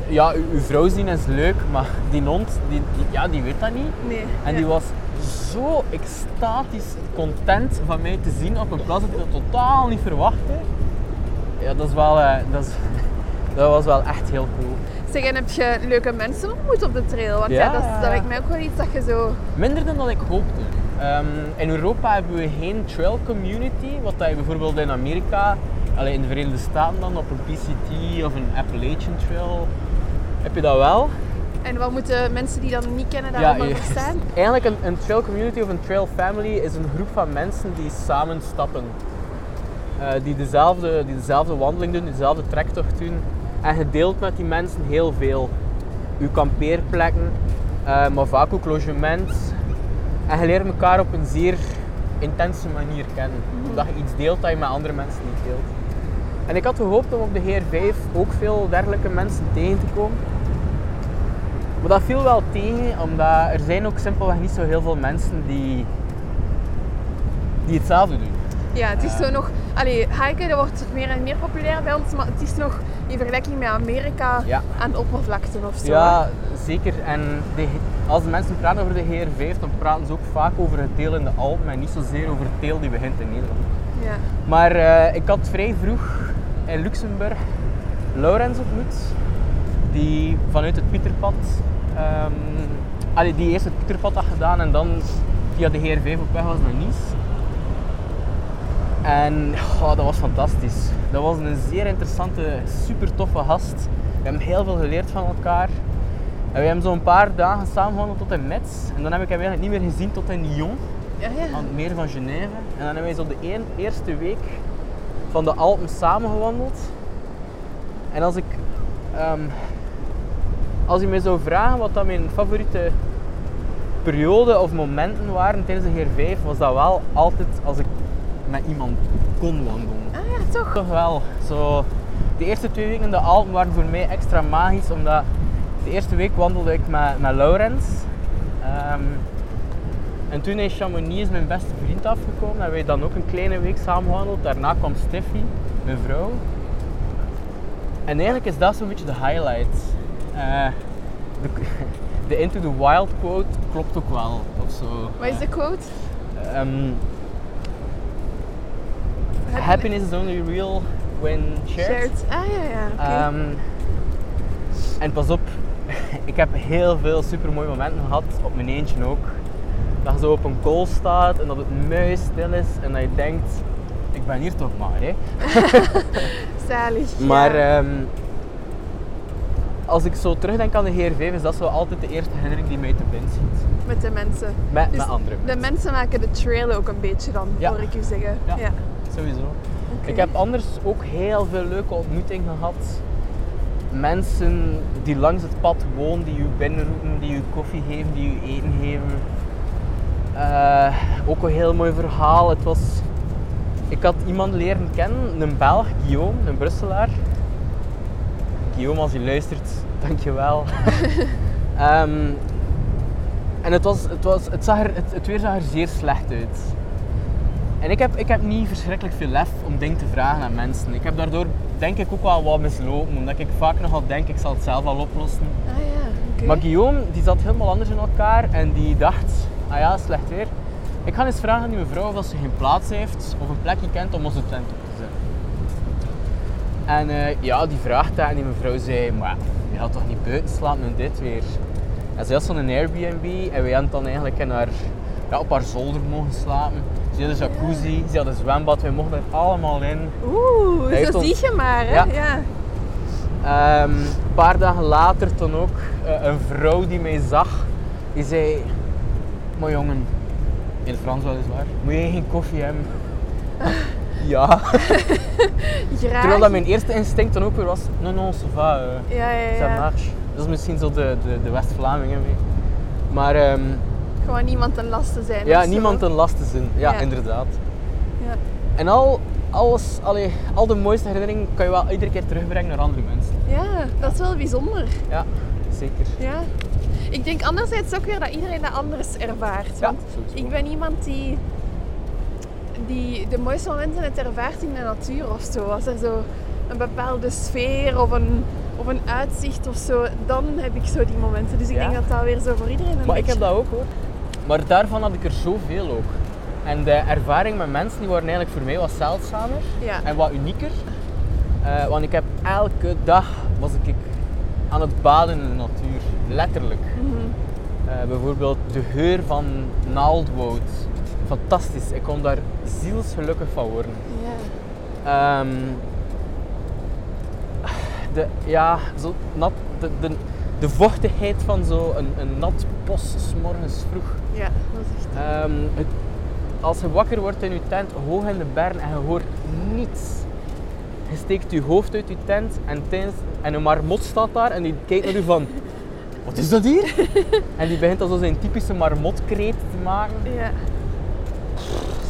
[SPEAKER 2] Ja, uw, uw vrouw zien is leuk, maar die hond, die, die- ja, die weet dat niet.
[SPEAKER 1] Nee.
[SPEAKER 2] En
[SPEAKER 1] ja.
[SPEAKER 2] die was zo extatisch content van mij te zien op een plaats dat ik dat totaal niet verwachtte. Ja, dat, is wel, eh, dat, is, dat was wel echt heel cool.
[SPEAKER 1] Zeg, en heb je leuke mensen ontmoet op de trail? Want ja,
[SPEAKER 2] Ja.
[SPEAKER 1] dat, is- dat lijkt mij ook wel iets dat je zo...
[SPEAKER 2] Minder dan dat ik hoopte. Ehm, in Europa hebben we geen trail community, wat dat je bijvoorbeeld in Amerika, in de Verenigde Staten dan, op een PCT of een Appalachian Trail, heb je dat wel.
[SPEAKER 1] En wat moeten mensen die dat niet kennen daarover
[SPEAKER 2] je-
[SPEAKER 1] verstaan?
[SPEAKER 2] Eigenlijk een, een trail community of een trail family is een groep van mensen die samen stappen. Eh, die, dezelfde, die dezelfde wandeling doen, die dezelfde trektocht doen. En je deelt met die mensen heel veel. Je kampeerplekken, eh, maar vaak ook logement. En je leert elkaar op een zeer intense manier kennen. Omdat je iets deelt dat je met andere mensen niet deelt. En ik had gehoopt om op de GR5 ook veel dergelijke mensen tegen te komen. Maar dat viel wel tegen, omdat er zijn ook simpelweg niet zo heel veel mensen die, die hetzelfde doen.
[SPEAKER 1] Ja, het is zo nog... Allee, hiken dat wordt meer en meer populair bij ons, maar het is nog in vergelijking met Amerika
[SPEAKER 2] Ja.
[SPEAKER 1] aan de oppervlakte of zo.
[SPEAKER 2] Ja, zeker. En de, als de mensen praten over de GR5, dan praten ze ook vaak over het deel in de Alpen en niet zozeer over het deel die begint in Nederland.
[SPEAKER 1] Ja.
[SPEAKER 2] Maar eh, ik had vrij vroeg in Luxemburg Laurens ontmoet, die vanuit het Pieterpad, allee, die eerst het Pieterpad had gedaan en dan via de GR5 op weg was naar Nice. En oh, dat was fantastisch. Dat was een zeer interessante, super toffe gast. We hebben heel veel geleerd van elkaar. En we hebben zo'n paar dagen samengewandeld tot in Metz. En dan heb ik hem eigenlijk niet meer gezien tot in Lyon
[SPEAKER 1] Ja, ja.
[SPEAKER 2] aan het meer van Genève. En dan hebben wij zo de één, eerste week van de Alpen samengewandeld. En als ik, ehm, als je mij zou vragen wat dat mijn favoriete periode of momenten waren tijdens de GR5, was dat wel altijd als ik met iemand kon wandelen.
[SPEAKER 1] Ah ja, toch?
[SPEAKER 2] Toch wel. Zo, de eerste twee weken in de Alpen waren voor mij extra magisch, omdat de eerste week wandelde ik met, met Laurens. Ehm, en toen in Chamonix is mijn beste vriend afgekomen. Hebben wij dan ook een kleine week samen gewandeld. Daarna kwam Steffi, mijn vrouw. En eigenlijk is dat zo'n beetje de highlight. Eh, de, de Into the Wild quote klopt ook wel. Of zo.
[SPEAKER 1] Wat is de quote?
[SPEAKER 2] Eh, ehm,
[SPEAKER 1] Heb-
[SPEAKER 2] happiness is only real when shared.
[SPEAKER 1] Shared. Ah ja, ja.
[SPEAKER 2] Ehm, en pas op, ik heb heel veel super mooie momenten gehad, op mijn eentje ook. Dat je zo op een kool staat en dat het muis stil is en dat je denkt, ik ben hier toch maar. Hè.
[SPEAKER 1] Zalig.
[SPEAKER 2] Maar
[SPEAKER 1] ja.
[SPEAKER 2] ehm, als ik zo terugdenk aan de GR5, is dat zo altijd de eerste herinnering die mij te binnen schiet.
[SPEAKER 1] met de mensen.
[SPEAKER 2] Met,
[SPEAKER 1] Dus
[SPEAKER 2] met andere
[SPEAKER 1] De mensen maken de trail ook een beetje dan,
[SPEAKER 2] Ja.
[SPEAKER 1] hoor ik u zeggen.
[SPEAKER 2] Ja.
[SPEAKER 1] ja.
[SPEAKER 2] Sowieso. Ik heb anders ook heel veel leuke ontmoetingen gehad. Mensen die langs het pad wonen, die u binnenroepen, die u koffie geven, die u eten geven. Eh, ook een heel mooi verhaal. Het was... Ik had iemand leren kennen, een Belg, Guillaume, een Brusselaar. Guillaume, als je luistert, dankjewel. Ehm en het, was, het, was, het, zag er, het, het weer zag er zeer slecht uit. En ik heb, ik heb niet verschrikkelijk veel lef om dingen te vragen aan mensen. Ik heb daardoor denk ik ook wel wat mislopen, omdat ik vaak nogal denk ik zal het zelf al oplossen.
[SPEAKER 1] Ah ja, oké.
[SPEAKER 2] Maar Guillaume die zat helemaal anders in elkaar en die dacht, ah ja, slecht weer. Ik ga eens vragen aan die mevrouw of ze geen plaats heeft of een plekje kent om onze tent op te zetten. En eh, ja, die vraagt dat en die mevrouw zei, maar je gaat toch niet buiten slapen in dit weer? En ze had zo'n Airbnb en wij hadden dan eigenlijk in haar, ja, op haar zolder mogen slapen. Ze had een jacuzzi, ze had een zwembad, wij mochten er allemaal in.
[SPEAKER 1] Oeh,
[SPEAKER 2] Hij
[SPEAKER 1] zo
[SPEAKER 2] ons-
[SPEAKER 1] zie je maar, hè?
[SPEAKER 2] Ja.
[SPEAKER 1] ja.
[SPEAKER 2] Ehm, een paar dagen later toen ook eh, een vrouw die mij zag, die zei, maar jongen, in het Frans weliswaar, moet jij geen koffie hebben? ja,
[SPEAKER 1] Graag.
[SPEAKER 2] terwijl dat mijn eerste instinct dan ook weer was, non non, ça va, eh,
[SPEAKER 1] Ja, ja,
[SPEAKER 2] marche. Dat is misschien zo de, de, de West-Vlamingen mee. Maar ehm,
[SPEAKER 1] Gewoon niemand ten laste zijn.
[SPEAKER 2] ja, niemand een last te zijn. Ja,
[SPEAKER 1] Ja.
[SPEAKER 2] inderdaad.
[SPEAKER 1] Ja.
[SPEAKER 2] En al, alles, allee, al de mooiste herinneringen kan je wel iedere keer terugbrengen naar andere mensen.
[SPEAKER 1] ja, dat is wel bijzonder.
[SPEAKER 2] Ja, zeker.
[SPEAKER 1] Ja. Ik denk anderzijds ook weer dat iedereen dat anders ervaart.
[SPEAKER 2] Ja,
[SPEAKER 1] Want ik ben iemand die, die de mooiste momenten het ervaart in de natuur of zo. Als er zo een bepaalde sfeer of een, of een uitzicht of zo, dan heb ik zo die momenten. Dus ik
[SPEAKER 2] Ja?
[SPEAKER 1] denk dat dat weer zo voor iedereen een
[SPEAKER 2] Maar ik heb dat ook hoor. Maar daarvan had ik er zoveel ook. En de ervaring met mensen die waren eigenlijk voor mij wat zeldzamer
[SPEAKER 1] Ja.
[SPEAKER 2] en wat unieker. Eh, want ik heb elke dag was ik aan het baden in de natuur. Letterlijk.
[SPEAKER 1] Mhm.
[SPEAKER 2] Eh, bijvoorbeeld de geur van naaldwoud. Fantastisch. Ik kon daar zielsgelukkig van worden.
[SPEAKER 1] Ja.
[SPEAKER 2] Ehm, de, ja, zo nat, de, de, de vochtigheid van zo een, een nat bos 's morgens vroeg.
[SPEAKER 1] ja, dat is echt...
[SPEAKER 2] Ehm, het, als je wakker wordt in je tent, hoog in de bergen en je hoort niets. Je steekt je hoofd uit je tent en, tijdens, en een marmot staat daar en die kijkt naar je van... Wat is dat hier? en die begint dan zo zijn typische marmotkreet te maken.
[SPEAKER 1] Ja.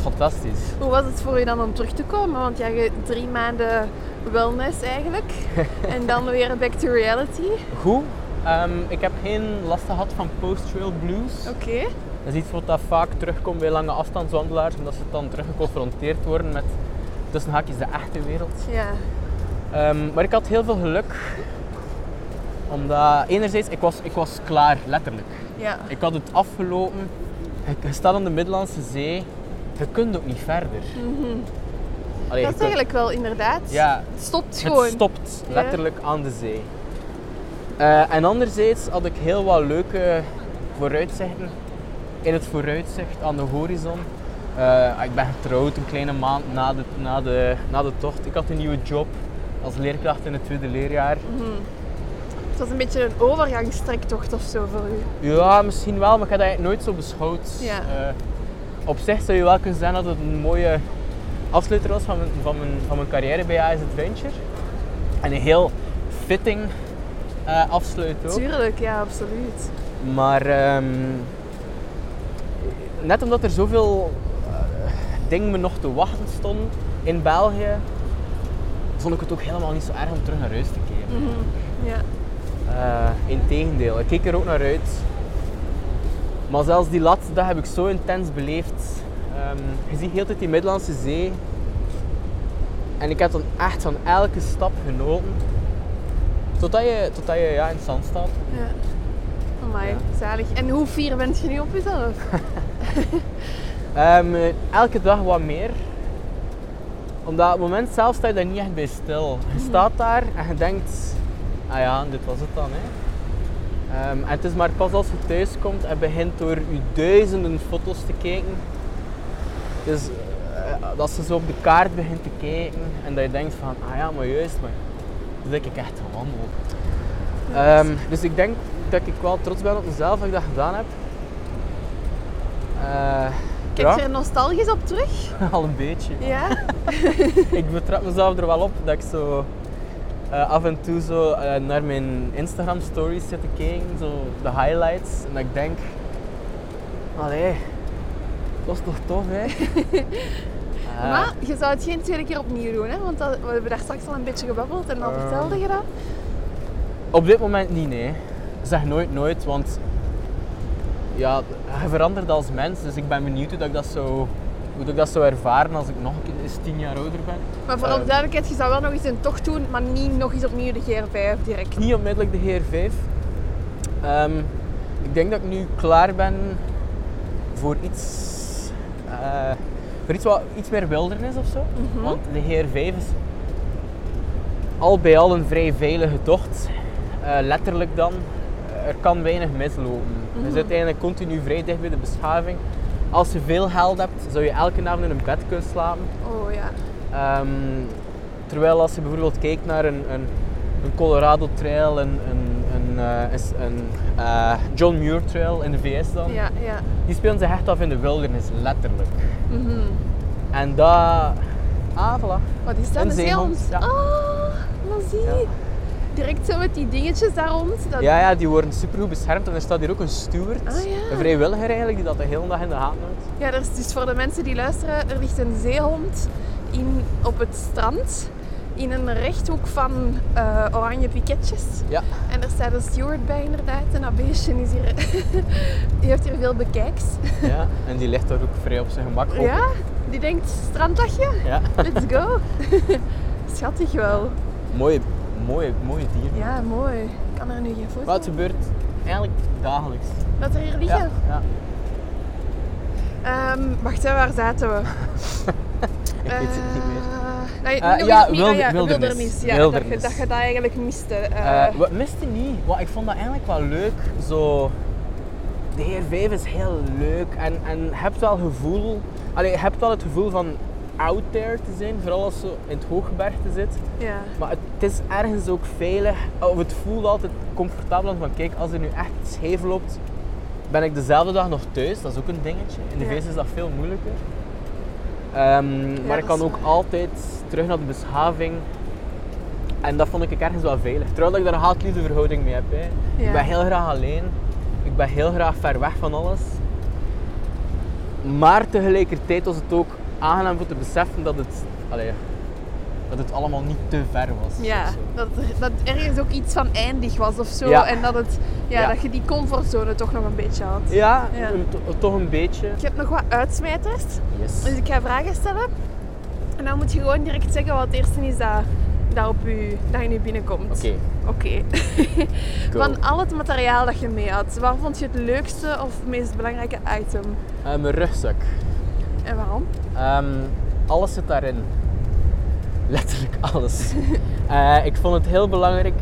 [SPEAKER 2] Fantastisch.
[SPEAKER 1] Hoe was het voor je dan om terug te komen? Want ja, drie maanden wellness eigenlijk. en dan weer back to reality.
[SPEAKER 2] Goed. Ehm, ik heb geen last gehad van post-trail blues.
[SPEAKER 1] Oké.
[SPEAKER 2] Dat is iets wat dat vaak terugkomt bij lange afstandswandelaars, omdat ze dan terug geconfronteerd worden met tussen haakjes de echte wereld.
[SPEAKER 1] Ja.
[SPEAKER 2] Ehm, maar ik had heel veel geluk, omdat enerzijds, ik was, ik was klaar, letterlijk.
[SPEAKER 1] Ja.
[SPEAKER 2] Ik had het afgelopen, je, je staat aan de Middellandse Zee, je kunt ook niet verder. Allee, je
[SPEAKER 1] Dat is
[SPEAKER 2] kunt-
[SPEAKER 1] eigenlijk wel inderdaad.
[SPEAKER 2] Ja,
[SPEAKER 1] Het stopt
[SPEAKER 2] het
[SPEAKER 1] gewoon.
[SPEAKER 2] stopt
[SPEAKER 1] Ja.
[SPEAKER 2] letterlijk aan de zee. Eh, en anderzijds had ik heel wat leuke vooruitzichten. In het vooruitzicht aan de horizon. Eh, ik ben getrouwd een kleine maand na de, na, de, na de tocht. Ik had een nieuwe job als leerkracht in het tweede leerjaar.
[SPEAKER 1] Het was een beetje een overgangstrektocht of zo voor u.
[SPEAKER 2] Ja, misschien wel, maar ik heb dat eigenlijk nooit zo beschouwd.
[SPEAKER 1] Ja.
[SPEAKER 2] Eh, op zich zou je wel kunnen zeggen dat het een mooie afsluiter was van mijn, van mijn, van mijn carrière bij AS Adventure. En een heel fitting eh afsluit ook.
[SPEAKER 1] Tuurlijk, ja, absoluut.
[SPEAKER 2] Maar ehm, net omdat er zoveel eh, dingen me nog te wachten stonden in België, vond ik het ook helemaal niet zo erg om terug naar huis te keren.
[SPEAKER 1] Mhm. Ja.
[SPEAKER 2] Eh, Integendeel, ik keek er ook naar uit. Maar zelfs die laatste dag heb ik zo intens beleefd. Ehm, je ziet heel de tijd die Middellandse Zee. En ik heb dan echt van elke stap genoten. Totdat je, totdat je ja, in het zand staat.
[SPEAKER 1] ja. Amai,
[SPEAKER 2] Ja.
[SPEAKER 1] zalig. En hoe fier bent je nu op jezelf?
[SPEAKER 2] Ehm, elke dag wat meer. Omdat op het moment zelf sta je daar niet echt bij stil. Je staat daar en je denkt, ah ja, dit was het dan. Hè. Ehm, en het is maar pas als je thuis komt en begint door je duizenden foto's te kijken. Dus eh, dat ze zo op de kaart begint te kijken en dat je denkt van, ah ja, maar juist, maar dat heb ik echt gewandeld. Ehm, dus ik denk dat ik wel trots ben op mezelf dat ik dat gedaan heb. Eh,
[SPEAKER 1] Kijk je er nostalgisch op terug?
[SPEAKER 2] al een beetje.
[SPEAKER 1] Ja?
[SPEAKER 2] ik betrap mezelf er wel op dat ik zo eh, af en toe zo eh, naar mijn Instagram stories zit te kijken, zo de highlights. En dat ik denk, allee, dat was toch tof hè? Eh,
[SPEAKER 1] Maar je zou het geen tweede keer opnieuw doen, hè? Want dat, we hebben daar straks al een beetje gebabbeld en dan vertelde je dat.
[SPEAKER 2] Op dit moment niet, nee. Zeg nooit nooit, want ja, je verandert als mens. Dus ik ben benieuwd hoe dat ik dat zou, hoe dat ik dat zou ervaren als ik nog een keer eens tien jaar ouder ben.
[SPEAKER 1] Maar voor alle
[SPEAKER 2] Ehm.
[SPEAKER 1] duidelijkheid, je zou wel nog eens een tocht doen, maar niet nog eens opnieuw de GR5 direct.
[SPEAKER 2] Niet onmiddellijk de GR5. Ehm, ik denk dat ik nu klaar ben voor iets, eh, voor iets wat iets meer wildernis of zo. Want de GR5 is al bij al een vrij veilige tocht. Eh, letterlijk dan. Er kan weinig mislopen. Je zit eigenlijk continu vrij dicht bij de beschaving. Als je veel geld hebt, zou je elke avond in een bed kunnen slapen.
[SPEAKER 1] Oh ja.
[SPEAKER 2] Ehm, terwijl als je bijvoorbeeld kijkt naar een, een, een Colorado Trail, een, een, een, eh, is- een eh, John Muir Trail in de VS dan,
[SPEAKER 1] Ja, ja.
[SPEAKER 2] die spelen zich echt af in de wildernis, letterlijk.
[SPEAKER 1] Mhm.
[SPEAKER 2] En dat... Ah, voilà.
[SPEAKER 1] Wat is dat?
[SPEAKER 2] Een
[SPEAKER 1] zeehond?
[SPEAKER 2] ja.
[SPEAKER 1] Oh, maar zie.
[SPEAKER 2] Ja.
[SPEAKER 1] Direct zo met die dingetjes daar rond. Dat...
[SPEAKER 2] Ja, ja, die worden supergoed beschermd en er staat hier ook een steward,
[SPEAKER 1] Ah, ja.
[SPEAKER 2] een vrijwilliger eigenlijk, die dat de hele dag in de gaten houdt.
[SPEAKER 1] Ja, is dus voor de mensen die luisteren, er ligt een zeehond in, op het strand. In een rechthoek van eh, oranje piketjes.
[SPEAKER 2] Ja,
[SPEAKER 1] En er staat een steward bij inderdaad. En dat beestje is hier... die heeft hier veel bekijks.
[SPEAKER 2] ja, en die ligt daar ook vrij op zijn gemak. ik.
[SPEAKER 1] Ja, die denkt, strandlachje,
[SPEAKER 2] ja.
[SPEAKER 1] let's go. Schattig wel.
[SPEAKER 2] Mooi, mooi, mooi dier.
[SPEAKER 1] Ja, mooi. Ik kan er nu geen foto
[SPEAKER 2] Maar het gebeurt eigenlijk dagelijks.
[SPEAKER 1] Dat er hier liggen?
[SPEAKER 2] Ja, ja.
[SPEAKER 1] Ehm, wacht, hè, waar zaten we?
[SPEAKER 2] Ik weet het niet meer.
[SPEAKER 1] Eh, nee,
[SPEAKER 2] Eh,
[SPEAKER 1] nog
[SPEAKER 2] ja, wilder-
[SPEAKER 1] ja. Dat, je, dat je dat eigenlijk miste. Eh,
[SPEAKER 2] Eh, wat miste niet? Wat, ik vond dat eigenlijk wel leuk. Zo, de heer 5 is heel leuk en, en je hebt wel gevoel, allee, je hebt wel het gevoel van out there te zijn, vooral als je in het hooggebergte zit.
[SPEAKER 1] ja.
[SPEAKER 2] Maar het, het is ergens ook veilig, of het voelt altijd comfortabel. want Van kijk, als er nu echt scheef loopt, ben ik dezelfde dag nog thuis. Dat is ook een dingetje. In de
[SPEAKER 1] Ja.
[SPEAKER 2] VS is dat veel moeilijker. Ehm, maar ik kan ook
[SPEAKER 1] waar.
[SPEAKER 2] altijd terug naar de beschaving. En dat vond ik ergens wel veilig. Terwijl dat ik daar een haat-liefde verhouding mee heb. Hè. Ik ben heel graag alleen. Ik ben heel graag ver weg van alles. Maar tegelijkertijd was het ook aangenaam om te beseffen dat het, allee, dat het allemaal niet te ver was.
[SPEAKER 1] Ja, dat, er- dat ergens ook iets van eindig was of zo.
[SPEAKER 2] Ja.
[SPEAKER 1] En dat, het, ja,
[SPEAKER 2] Ja.
[SPEAKER 1] dat je die comfortzone toch nog een beetje had.
[SPEAKER 2] Ja,
[SPEAKER 1] Ja.
[SPEAKER 2] een- to- toch een beetje.
[SPEAKER 1] Ik heb nog wat uitsmijters.
[SPEAKER 2] Yes.
[SPEAKER 1] Dus ik ga vragen stellen. En dan moet je gewoon direct zeggen wat het eerste is dat, dat, op u, dat je nu binnenkomt.
[SPEAKER 2] Oké,
[SPEAKER 1] Oké. Van al het materiaal dat je mee had, waar vond je het leukste of meest belangrijke item?
[SPEAKER 2] Eh, mijn rugzak.
[SPEAKER 1] En waarom?
[SPEAKER 2] Ehm, alles zit daarin. Letterlijk alles. Eh, ik vond het heel belangrijk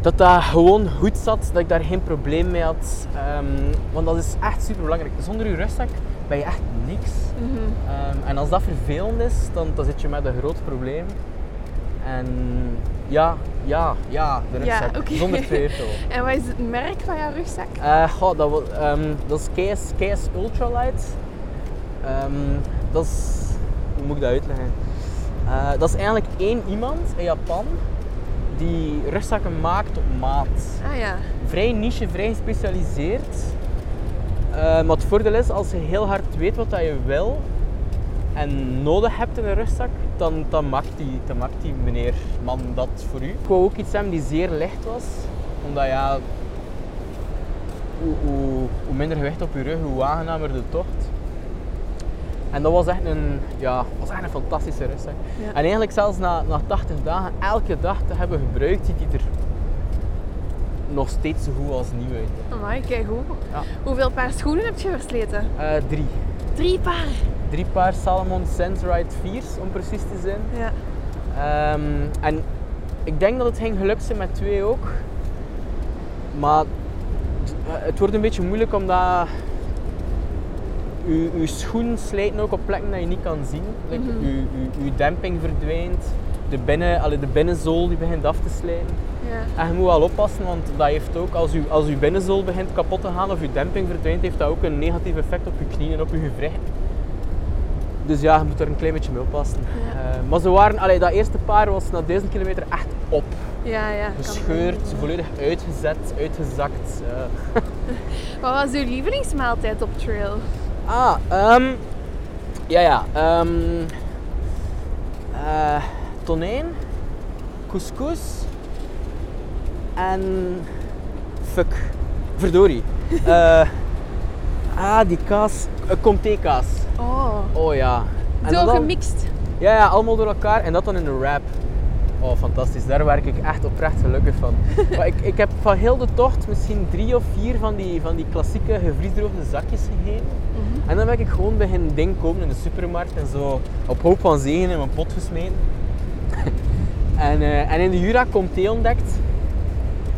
[SPEAKER 2] dat dat gewoon goed zat, dat ik daar geen probleem mee had. Ehm, want dat is echt super belangrijk. Zonder je rugzak ben je echt niks.
[SPEAKER 1] Mhm.
[SPEAKER 2] Ehm, en als dat vervelend is, dan, dan zit je met een groot probleem. En ja, ja, ja, de
[SPEAKER 1] Ja,
[SPEAKER 2] rugzak.
[SPEAKER 1] oké.
[SPEAKER 2] Zonder twijfel.
[SPEAKER 1] En wat is het merk van jouw rugzak?
[SPEAKER 2] Goh, dat, ehm, dat is KS, KS Ultralight. Ehm, dat is... Hoe moet ik dat uitleggen? Eh, dat is eigenlijk één iemand in Japan die rugzakken maakt op maat.
[SPEAKER 1] Ah ja.
[SPEAKER 2] Vrij niche, vrij gespecialiseerd. Eh, maar het voordeel is, als je heel hard weet wat dat je wil en nodig hebt in een rugzak, dan, dan, maakt, die, dan maakt die meneer, man, dat voor u. Ik wou ook iets hebben die zeer licht was, omdat ja, hoe, hoe, hoe minder gewicht op je rug, hoe aangenamer de tocht. En dat was echt een, ja, was echt een fantastische.
[SPEAKER 1] Ja.
[SPEAKER 2] En eigenlijk zelfs na, na 80 dagen, elke dag te hebben gebruikt, ziet die er nog steeds zo goed als nieuw uit.
[SPEAKER 1] Amai, kijk goed.
[SPEAKER 2] Ja.
[SPEAKER 1] Hoeveel paar schoenen heb je versleten?
[SPEAKER 2] Eh, drie.
[SPEAKER 1] Drie paar.
[SPEAKER 2] Drie paar Salomon Sensorite 4's om precies te zijn.
[SPEAKER 1] Ja.
[SPEAKER 2] Ehm, en ik denk dat het ging gelukt zijn met twee ook. Maar het wordt een beetje moeilijk omdat uw, uw schoen slijt ook op plekken dat je niet kan zien. Like,
[SPEAKER 1] Mhm.
[SPEAKER 2] uw, uw, uw demping verdwijnt, de, binnen, de binnenzool die begint af te slijten.
[SPEAKER 1] ja.
[SPEAKER 2] En je moet wel oppassen, want dat heeft ook, als, u, als uw binnenzool begint kapot te gaan of uw demping verdwijnt, heeft dat ook een negatief effect op je knieën en op je gewricht. Dus ja, je moet er een klein beetje mee oppassen.
[SPEAKER 1] Ja.
[SPEAKER 2] Eh, maar ze waren, allee, dat eerste paar was na 1000 kilometer echt op.
[SPEAKER 1] Ja, ja.
[SPEAKER 2] Gescheurd, volledig uitgezet, uitgezakt. eh.
[SPEAKER 1] Wat was uw lievelingsmaaltijd op trail?
[SPEAKER 2] Ah, ehm ja, ja. ehm eh, tonijn, couscous en fuck, verdorie. Eh, ah, die kaas, uh, comté-kaas.
[SPEAKER 1] Oh.
[SPEAKER 2] Oh ja. En
[SPEAKER 1] Zo gemixt.
[SPEAKER 2] Ja, ja, allemaal door elkaar en dat dan in een wrap. Oh, fantastisch. Daar werk ik echt oprecht gelukkig van. maar ik, ik heb van heel de tocht misschien drie of vier van die, van die klassieke gevriesdroogde zakjes gegeten.
[SPEAKER 1] Mhm.
[SPEAKER 2] En dan ben ik gewoon beginnen ding kopen in de supermarkt en zo op hoop van zegen in mijn pot gesmeten. en, eh, en in de Jura komt thee ontdekt.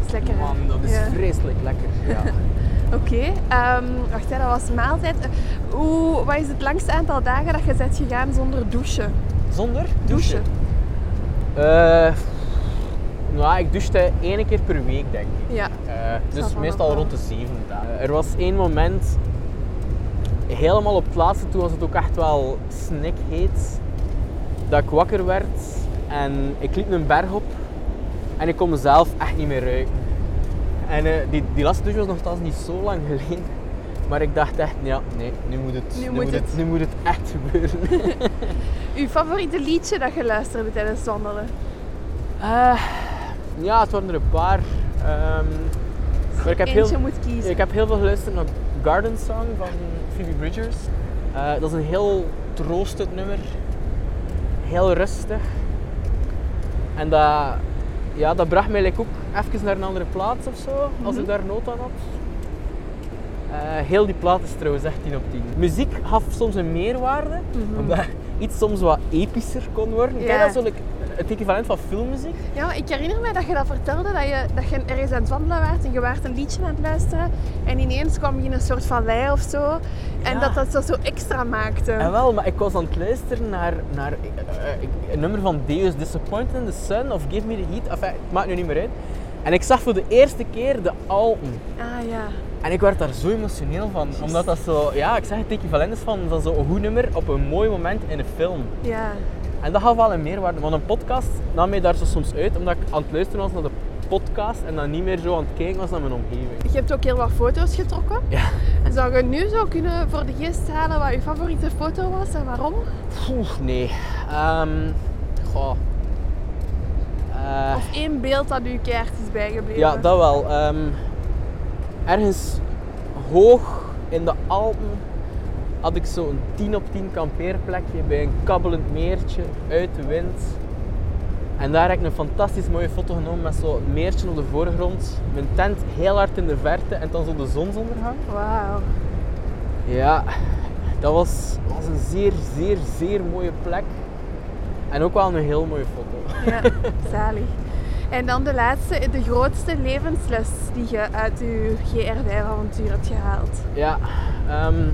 [SPEAKER 1] is lekker.
[SPEAKER 2] Man, dat is
[SPEAKER 1] Ja.
[SPEAKER 2] vreselijk lekker. Ja.
[SPEAKER 1] Oké, ehm, wacht, hè, dat was maaltijd. Eh, Hoe, wat is het langste aantal dagen dat je bent gegaan zonder douchen?
[SPEAKER 2] Zonder
[SPEAKER 1] Douchen.
[SPEAKER 2] Eh, nou, ik douchte één keer per week, denk ik.
[SPEAKER 1] Ja.
[SPEAKER 2] Eh, dus meestal
[SPEAKER 1] nog
[SPEAKER 2] rond de zeven dagen. Er was één moment, helemaal op het laatste, toen was het ook echt wel snikheet, dat ik wakker werd en ik liep een berg op en ik kon mezelf echt niet meer ruiken. En eh, die, die laatste douche was nogthans niet zo lang geleden, maar ik dacht echt, ja, nee, nu moet het,
[SPEAKER 1] Nu moet het.
[SPEAKER 2] nu moet het echt gebeuren.
[SPEAKER 1] Uw favoriete liedje dat je luisterde tijdens wandelen?
[SPEAKER 2] Eh, ja, het waren er een paar. Ehm, maar ik heb, heel,
[SPEAKER 1] Eentje moet kiezen.
[SPEAKER 2] ik heb heel veel geluisterd naar Garden Song van Phoebe Bridgers. Eh, dat is een heel troostend nummer. Heel rustig. En dat, ja, dat bracht mij like, ook even naar een andere plaats of zo, als ik daar nood aan had. Eh, heel die plaat is trouwens echt 10 op 10. Muziek gaf soms een meerwaarde, omdat iets soms wat epischer kon worden.
[SPEAKER 1] Ja.
[SPEAKER 2] dat like, het equivalent van filmmuziek?
[SPEAKER 1] Ja, ik herinner me dat je dat vertelde, dat je, dat je ergens aan het wandelen en je waart een liedje aan het luisteren en ineens kwam je in een soort vallei of zo en
[SPEAKER 2] Ja.
[SPEAKER 1] dat dat zo, zo extra maakte.
[SPEAKER 2] En wel, maar ik was aan het luisteren naar, naar eh, een nummer van Deus, Disappointed in the Sun of Give Me the Heat. Enfin, het maakt nu niet meer uit. En ik zag voor de eerste keer de Alpen.
[SPEAKER 1] Ah ja.
[SPEAKER 2] En ik werd daar zo emotioneel van. Omdat dat zo, ja, ik zeg het equivalent is van, van zo'n goed nummer op een mooi moment in een film.
[SPEAKER 1] Ja.
[SPEAKER 2] En dat gaf wel een meerwaarde. Want een podcast nam mij daar zo soms uit, omdat ik aan het luisteren was naar de podcast en dan niet meer zo aan het kijken was naar mijn omgeving.
[SPEAKER 1] Je hebt ook heel wat foto's getrokken.
[SPEAKER 2] Ja.
[SPEAKER 1] Zou je nu zo kunnen voor de geest halen wat je favoriete foto was en waarom?
[SPEAKER 2] Oeh, nee. Ehm goh. Eh,
[SPEAKER 1] Of één beeld dat u keihard is bijgebleven?
[SPEAKER 2] Ja, dat wel. Ehm, ergens hoog in de Alpen had ik zo'n 10 op 10 kampeerplekje bij een kabbelend meertje uit de wind. En daar heb ik een fantastisch mooie foto genomen met zo'n meertje op de voorgrond. Mijn tent heel hard in de verte en dan zo de zonsondergang.
[SPEAKER 1] Wauw.
[SPEAKER 2] Ja, dat was, was een zeer, zeer, zeer mooie plek. En ook wel een heel mooie foto.
[SPEAKER 1] Ja, zalig. En dan de laatste, de grootste levensles die je uit je GR5-avontuur hebt gehaald.
[SPEAKER 2] Ja, ehm,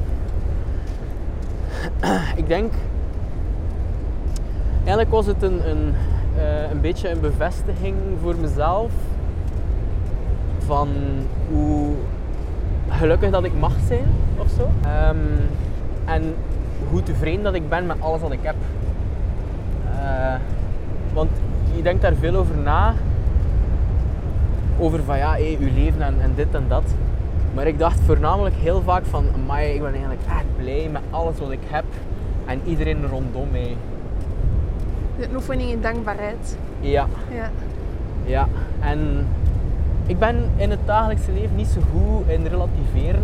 [SPEAKER 2] ik denk. Eigenlijk was het een, een, eh, een beetje een bevestiging voor mezelf van hoe gelukkig dat ik mag zijn of zo. Ehm, en hoe tevreden dat ik ben met alles wat ik heb. Eh, want je denkt daar veel over na. Over van ja, hé, je leven en, en dit en dat. Maar ik dacht voornamelijk heel vaak van, amai, ik ben eigenlijk echt blij met alles wat ik heb en iedereen rondom mij.
[SPEAKER 1] Een oefening in dankbaarheid.
[SPEAKER 2] Ja,
[SPEAKER 1] Ja.
[SPEAKER 2] ja. En ik ben in het dagelijkse leven niet zo goed in relativeren.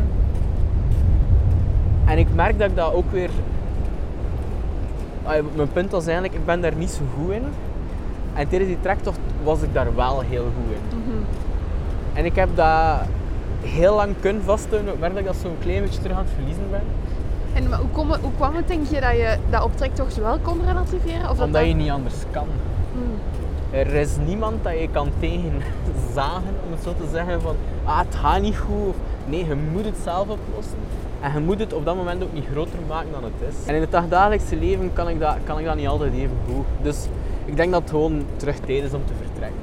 [SPEAKER 2] En ik merk dat ik dat ook weer... Mijn punt was eigenlijk, ik ben daar niet zo goed in. En tijdens die trektocht was ik daar wel heel goed in.
[SPEAKER 1] Mhm.
[SPEAKER 2] En ik heb dat heel lang kunnen vasthouden. Ik merk dat ik dat zo'n klein beetje terug aan het verliezen ben.
[SPEAKER 1] En maar hoe, kom, hoe kwam het, denk je, dat je dat op trektocht wel kon relativeren? Of dat
[SPEAKER 2] Omdat
[SPEAKER 1] dat-
[SPEAKER 2] je niet anders kan.
[SPEAKER 1] Hmm.
[SPEAKER 2] Er is niemand dat je kan tegenzagen, om het zo te zeggen, van ah, het gaat niet goed. Of, nee, je moet het zelf oplossen. En je moet het op dat moment ook niet groter maken dan het is. En in het dagdagelijkse leven kan ik dat, kan ik dat niet altijd even goed. Dus ik denk dat het gewoon terug tijd is om te vertrekken.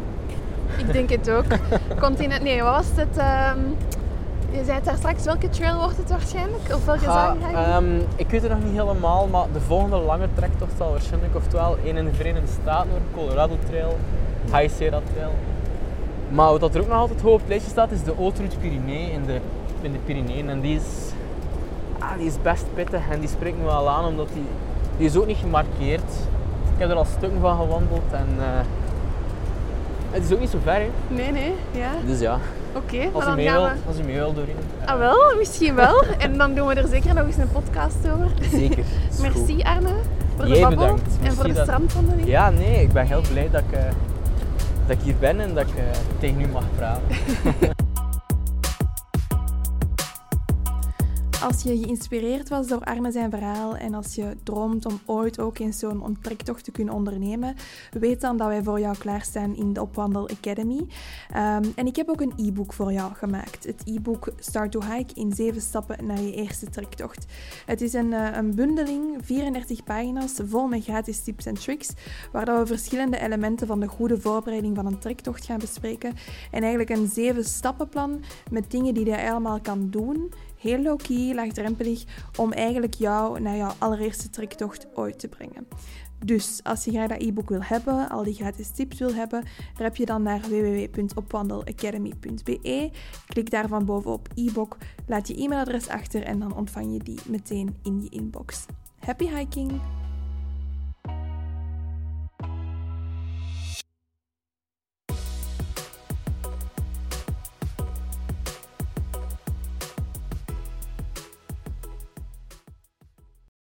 [SPEAKER 1] Ik denk het ook. Continent, nee, wat was het? ehm, je zei het daar straks, welke trail wordt het waarschijnlijk? Of welke je doen?
[SPEAKER 2] ehm, ik weet het nog niet helemaal, maar de volgende lange trektocht zal waarschijnlijk oftewel in de Verenigde Staten worden, Colorado Trail, High Sierra Trail. Maar wat er ook nog altijd hoog op het lijstje staat, is de Haute-Route Pyrénées in de, in de Pyreneeën. En die is, ah, die is best pittig en die spreekt me wel aan, omdat die, die is ook niet gemarkeerd. Ik heb er al stukken van gewandeld en eh, het is ook niet zo ver. Hè.
[SPEAKER 1] Nee, nee, ja.
[SPEAKER 2] Dus ja,
[SPEAKER 1] Oké,
[SPEAKER 2] als
[SPEAKER 1] dan
[SPEAKER 2] mee
[SPEAKER 1] gaan we...
[SPEAKER 2] als je mee wil Doreen. eh,
[SPEAKER 1] Ah wel, misschien wel. En dan doen we er zeker nog eens een podcast over.
[SPEAKER 2] Zeker. goed.
[SPEAKER 1] Merci Arne voor de
[SPEAKER 2] Jij
[SPEAKER 1] babbel
[SPEAKER 2] bedankt.
[SPEAKER 1] en
[SPEAKER 2] Merci
[SPEAKER 1] voor de
[SPEAKER 2] dat-
[SPEAKER 1] strandwandeling.
[SPEAKER 2] Ja, nee, ik ben heel blij dat ik, eh, dat ik hier ben en dat ik eh, tegen u mag praten.
[SPEAKER 1] Als je geïnspireerd was door Arne zijn verhaal en als je droomt om ooit ook eens zo'n onttrektocht te kunnen ondernemen, weet dan dat wij voor jou klaarstaan in de Opwandel Academy. Ehm, en ik heb ook een e-book voor jou gemaakt. Het e-book Start to Hike in 7 stappen naar je eerste trektocht. Het is een, eh, een bundeling, 34 pagina's, vol met gratis tips en tricks, waar dat we verschillende elementen van de goede voorbereiding van een trektocht gaan bespreken. En eigenlijk een 7 stappenplan met dingen die je allemaal kan doen heel low-key, laagdrempelig, om eigenlijk jou naar jouw allereerste trektocht ooit te brengen. Dus als je graag dat e-book wil hebben, al die gratis tips wil hebben, rap je dan naar www.opwandelacademy.be. Klik daar van bovenop e-book, laat je e-mailadres achter en dan ontvang je die meteen in je inbox. Happy hiking!